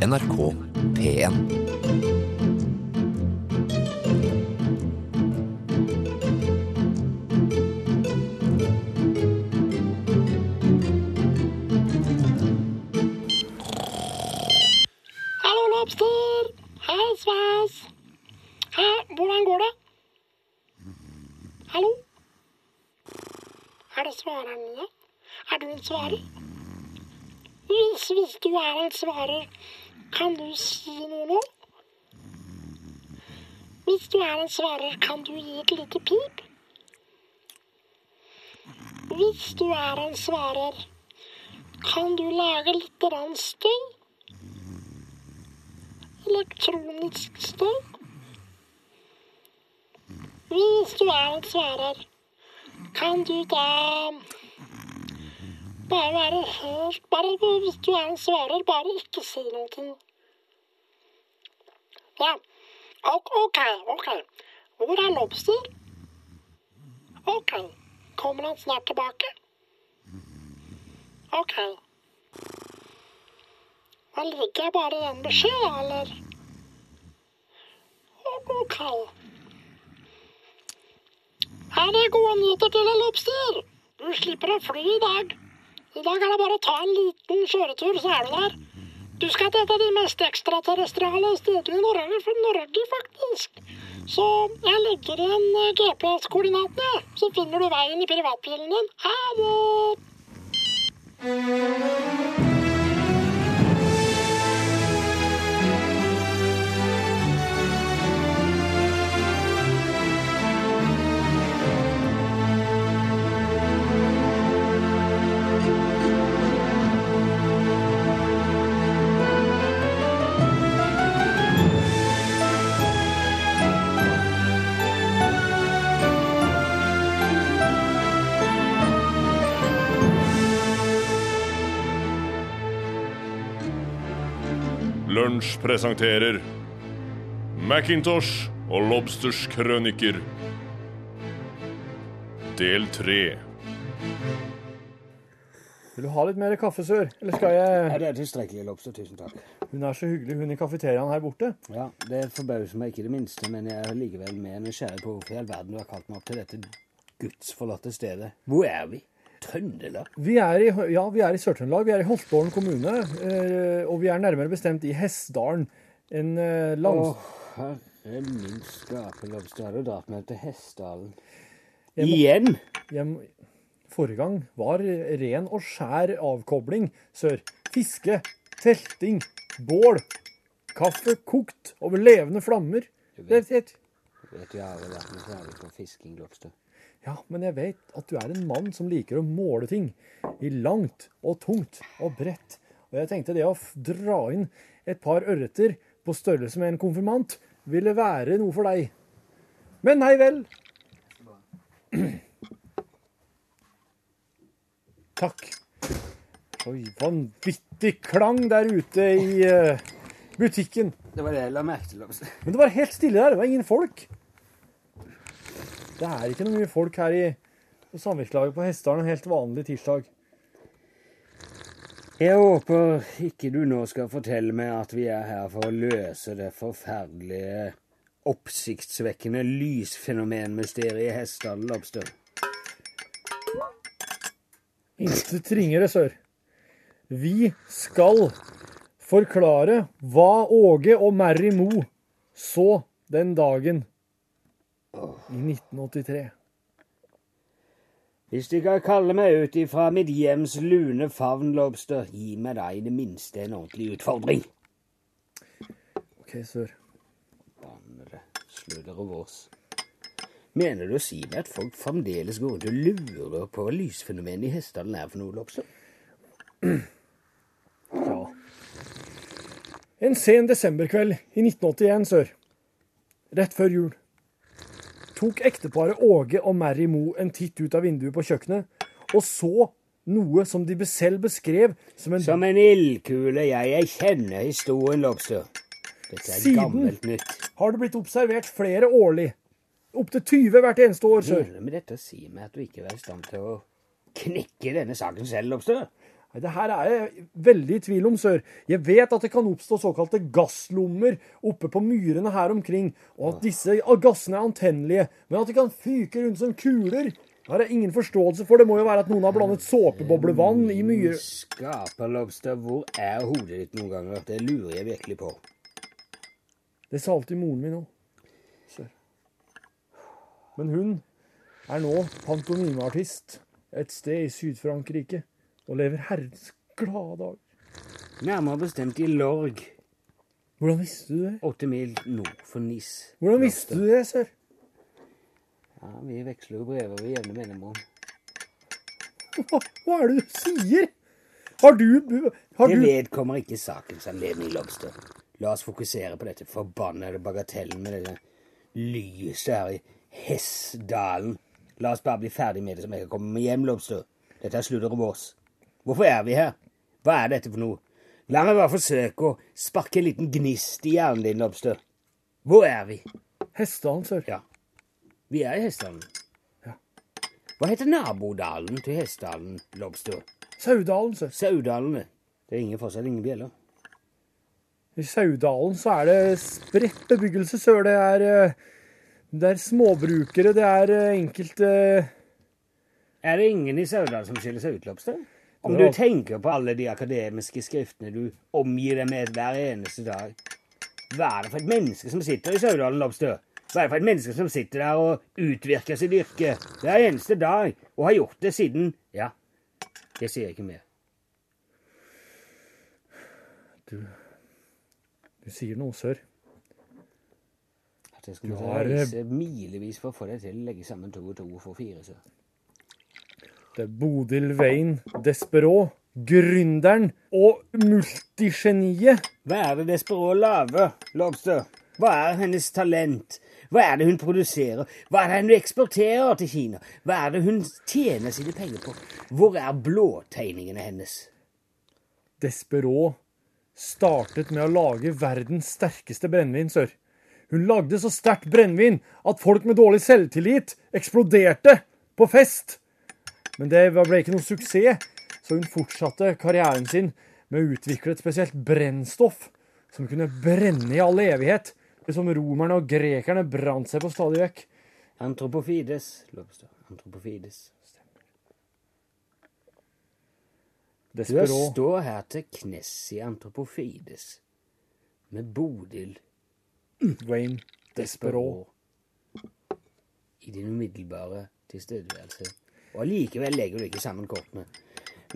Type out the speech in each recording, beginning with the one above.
NRK P1. Hallo, Lobster. Hei. Hei, hvordan går det? Hallo? Er det svareren din? Er du en svarer? Hvis, er en svarer, kan du si noe nå? Hvis du er en svarer, kan du gi et lite pip? Hvis du er en svarer, kan du lage litt støy? elektronisk støy. Hvis du er en svarer, kan du da bare være helt Bare hvis du er en svarer, bare ikke si noe. Ja. Ok, OK. Hvor er Lobster? OK. Kommer han snart tilbake? OK. Da legger jeg bare den beskjed, eller? OK. Er det gode nyheter til deg, Lobster? Du slipper å fly i dag. I dag er det bare å ta en liten kjøretur, så er du der. Du skal til et av de mest ekstraterrestriale stedene i Norge, for Norge faktisk. Så jeg legger igjen eh, GPS-koordinatene, så finner du veien i privatbilen din. Ha det! Lunsj presenterer Macintosh og Lobsters krøniker. Del tre. Vil du ha litt mer kaffe, sør? Eller skal Ja, Nei, det er tilstrekkelig, Lobster. Tusen takk. Hun er så hyggelig, hun i kafeteriaen her borte. Ja, Det forbauser meg ikke det minste, men jeg er likevel mer nysgjerrig på hvorfor i all verden du har kalt meg opp til dette gudsforlatte stedet. Hvor er vi? Trøndelag? Vi er i, ja, vi er i Sør-Trøndelag. Vi er i Holtålen kommune. eh, Og vi er nærmere bestemt i Hessdalen. En lands... Å, herre min skape, du hadde dratt meg til Hessdalen? Igjen? hjem- Forrige gang var ren og skjær avkobling sør. Fiske, telting, bål, kaffe kokt over levende flammer. Du det, Vet du, jeg har aldri vært noe særlig på fisking, Lobster. Ja, men jeg vet at du er en mann som liker å måle ting i langt og tungt og bredt. Og jeg tenkte det å dra inn et par ørreter på størrelse med en konfirmant ville være noe for deg. Men nei vel. Takk. Oi, vanvittig klang der ute i eh, butikken. Det var det jeg la merke til, Men det var helt stille der. Det var ingen folk. Det er ikke noe mye folk her i samvirkelaget på Hessdalen en helt vanlig tirsdag. Jeg håper ikke du nå skal fortelle meg at vi er her for å løse det forferdelige, oppsiktsvekkende lysfenomenmysteriet i Hessdalen, Lobster. Intet ringere sør. Vi skal forklare hva Åge og Mary Mo så den dagen i 1983. Hvis du kan kalle meg ut ifra mitt hjems lune favn, Lobster, gi meg da i det minste en ordentlig utfordring. OK, sør. Bannede sludder og vås. Mener du å si meg at folk fremdeles går rundt og lurer på hva lysfenomenet i Hessdalen er for noe, Lobster? Ja. En sen desemberkveld i 1981, sør. Rett før jul. Tok ekteparet Åge og Mary Mo en titt ut av vinduet på kjøkkenet og så noe som de selv beskrev som en Som en ildkule, jeg. Jeg kjenner historien, Lobster. Dette er Siden- gammelt nytt. har det blitt observert flere årlig. Opptil 20 hvert eneste år, sør. Med dette å si meg at du ikke er i stand til å knekke denne saken selv, Lobster? Nei, Det her er jeg veldig i tvil om, sør. Jeg vet at det kan oppstå såkalte gasslommer oppe på myrene her omkring, og at disse gassene er antennelige, men at de kan fyke rundt som kuler, det har jeg ingen forståelse for. Det må jo være at noen har blandet såpeboblevann i myr... Skaperlobster, hvor er hodet ditt noen ganger? Det lurer jeg virkelig på. Det sa alltid moren min òg. Sør. Men hun er nå pantomimeartist et sted i Syd-Frankrike og lever herrens glade dag. Nærmere bestemt i Lorg, Hvordan visste du det? åtte mil nord for Nis. Hvordan visste du det, sør? Ja, Vi veksler jo brever ved jevne mellomrom. Hva, hva er det du sier? Har du Har Det vedkommer ikke sakens anledning, Lobster. La oss fokusere på dette forbannede bagatellen med dette lyset her i Hessdalen. La oss bare bli ferdig med det, så jeg kan komme hjem, Lobster. Dette er om vårt. Hvorfor er vi her? Hva er dette for noe? La meg bare forsøke å sparke en liten gnist i hjernen din, Lobster. Hvor er vi? Hestdalen, sør. Ja. Vi er i Hestdalen. Ja. Hva heter nabodalen til Hestdalen, Lobster? Saudalen, sør. Saudalen, Det er ingen fortsatt ingen bjeller. I Saudalen så er det spredt bebyggelse, sør. Det er, eh, det er småbrukere, det er eh, enkelte Er det ingen i Saudalen som skiller seg ut, Lobster? Om du tenker på alle de akademiske skriftene du omgir deg med hver eneste dag. Hva er det for et menneske som sitter i Saudalen, Lobster? Hva er det for et menneske som sitter der og utvirker sitt yrke hver eneste dag, og har gjort det siden Ja, det sier jeg ikke mer. Du Du sier noe, sør. At jeg skulle måtte har, eh, reise milevis for å få deg til å legge sammen to og to og få fire, så. Det er Bodil Vein Desperaux, gründeren og multigeniet. Hva er det Desperaux lager, Lobster? Hva er hennes talent? Hva er det hun produserer? Hva er det hun eksporterer til Kina? Hva er det hun tjener sine penger på? Hvor er blåtegningene hennes? Desperaux startet med å lage verdens sterkeste brennevin, sør. Hun lagde så sterkt brennevin at folk med dårlig selvtillit eksploderte på fest. Men det ble ikke noen suksess, så hun fortsatte karrieren sin med å utvikle et spesielt brennstoff som kunne brenne i all evighet, som romerne og grekerne brant seg på stadig vekk. Antropofides, Antropofides. Antropofides. Du står her til knes i Antropofides med Bodil Wayne Desperaux. i din umiddelbare tilstedeværelse. Og allikevel legger du ikke sammen kortene.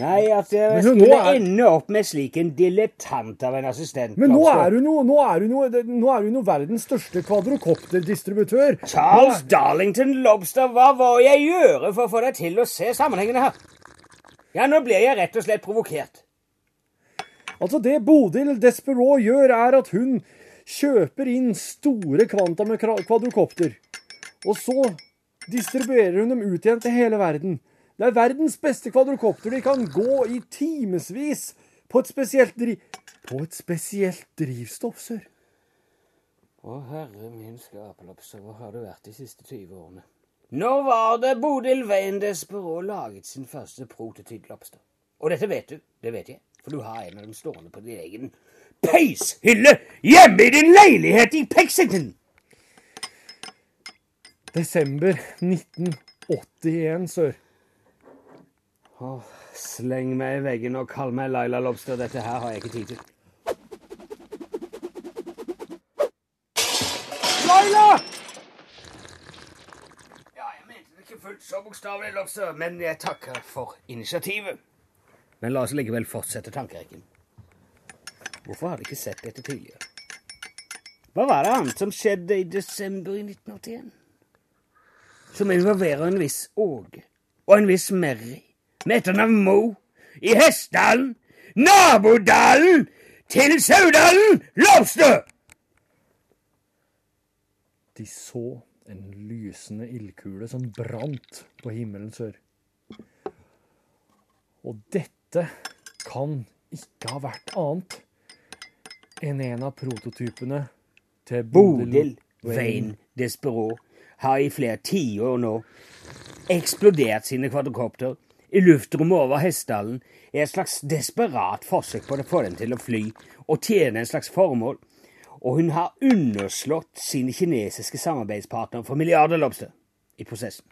Nei, at jeg Men skulle er- ende opp med slik en dilettant av en assistent. Men nå er hun jo, nå er hun jo, nå er hun jo verdens største kvadrokopterdistributør. Charles Darlington Lobster, hva må jeg gjøre for å få deg til å se sammenhengene her? Ja, nå blir jeg rett og slett provokert. Altså Det Bodil Desperaux gjør, er at hun kjøper inn store kvanta med kvadrokopter. Og så distribuerer hun dem ut igjen til hele verden. Det er verdens beste kvadrokopter. De kan gå i timevis på et spesielt dri... På et spesielt drivstoff, sør. Å, herre min skapelopser, hvor har du vært de siste 20 årene? Nå var det Bodil Vein Desperaux laget sin første prototyp-lobster? Og dette vet du, det vet jeg, for du har en av dem stående på din egen peishylle hjemme i din leilighet i Pexington! Desember 1981, sør. Åh, sleng meg i veggen og kall meg Laila Lobster, dette her har jeg ikke tid til. Laila! Ja, jeg mente det ikke fullt så bokstavelig, Lobster, men jeg takker for initiativet. Men la oss likevel fortsette tankerekken. Hvorfor har de ikke sett dette tidligere? Hva var det annet som skjedde i desember i 1981? Som involverer en viss Åge og en viss Merry, med etternavn Mo, i Hessdalen, nabodalen til Saudalen, Lobster! De så en lysende ildkule som brant på himmelen sør. Og dette kan ikke ha vært annet enn en av prototypene til Bodil Wayne Desperaux har i flere tiår nå eksplodert sine kvadrokopter i luftrommet over Hessdalen er et slags desperat forsøk på å få den til å fly og tjene en slags formål, og hun har underslått sine kinesiske samarbeidspartnere for milliarder lobster i prosessen.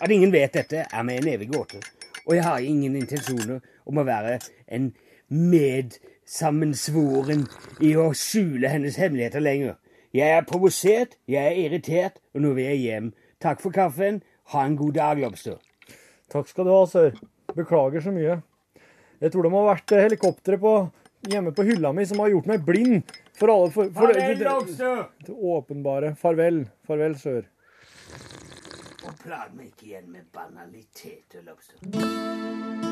At ingen vet dette, er meg en evig gåte, og jeg har ingen intensjoner om å være en medsammensvoren i å skjule hennes hemmeligheter lenger. Jeg er provosert, jeg er irritert, og nå vil jeg hjem. Takk for kaffen. Ha en god dag, Lobster. Takk skal du ha, sør. Beklager så mye. Jeg tror det må ha vært eh, helikopteret hjemme på hylla mi som har gjort meg blind for alle for, for, Farvel, det, Lobster! det åpenbare. Farvel. Farvel, sør. Og plag meg ikke igjen med banaliteter, Lobster.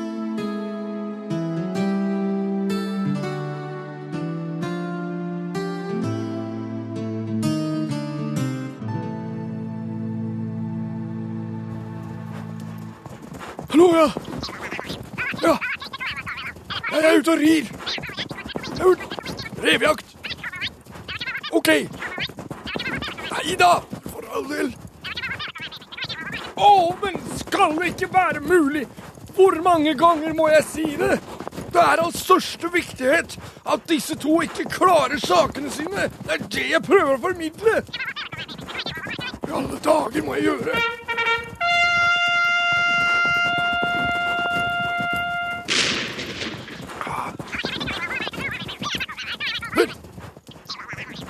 Hallo, ja. Ja. Jeg er ute og rir. Jeg er ute. revejakt. OK. Nei da, for all del. Å, men skal det ikke være mulig? Hvor mange ganger må jeg si det? Det er av største viktighet at disse to ikke klarer sakene sine. Det er det jeg prøver å formidle. I alle dager må jeg gjøre. Men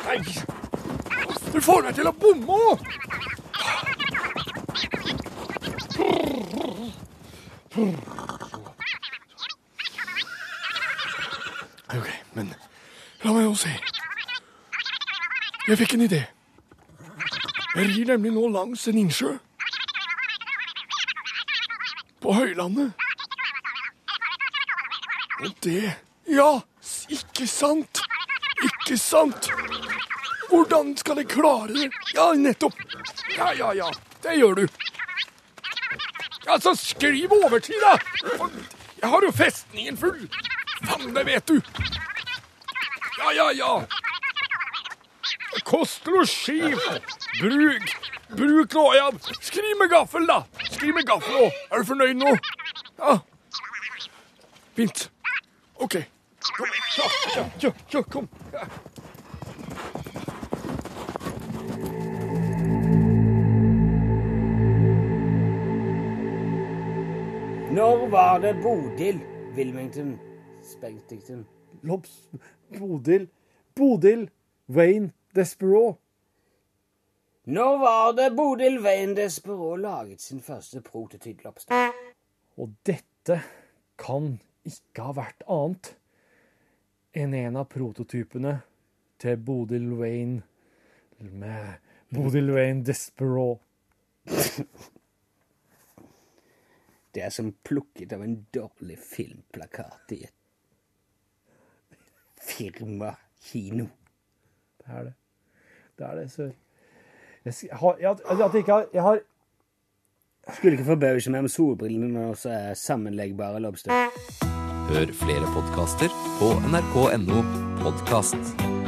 Nei! Du får meg til å bomme! OK, men la meg nå se. Jeg fikk en idé. Jeg rir nemlig nå langs en innsjø. På høylandet. Og det Ja, ikke sant? Ikke sant? Hvordan skal jeg klare det? Ja, nettopp. Ja, ja, ja. Det gjør du. Ja, så skriv overtid, da! Jeg har jo festningen full. Faen, det vet du. Ja, ja, ja. Kost losji. Bruk Bruk nå, ja. Skriv med gaffel, da. Skriv med gaffel òg. Er du fornøyd nå? Ja. Fint. OK. Kom. Ja, ja, ja, kom. Ja. Når var det Bodil Wilmington Spengtington Lobs... Bodil Bodil Wayne Desperaux. Når var det Bodil Wayne Desperaux laget sin første prototyp-lobster? Og dette kan ikke ha vært annet enn en av prototypene til Bodil Wayne med Bodil Wayne Despereau. Det er som plukket av en dårlig filmplakat i et firmakino. Det er det. Det er det, sør. Jeg, jeg har, jeg, at jeg, ikke har, jeg har Skulle ikke forbause meg om solbrillene også er sammenleggbare lobster. Hør flere podkaster på nrk.no podkast.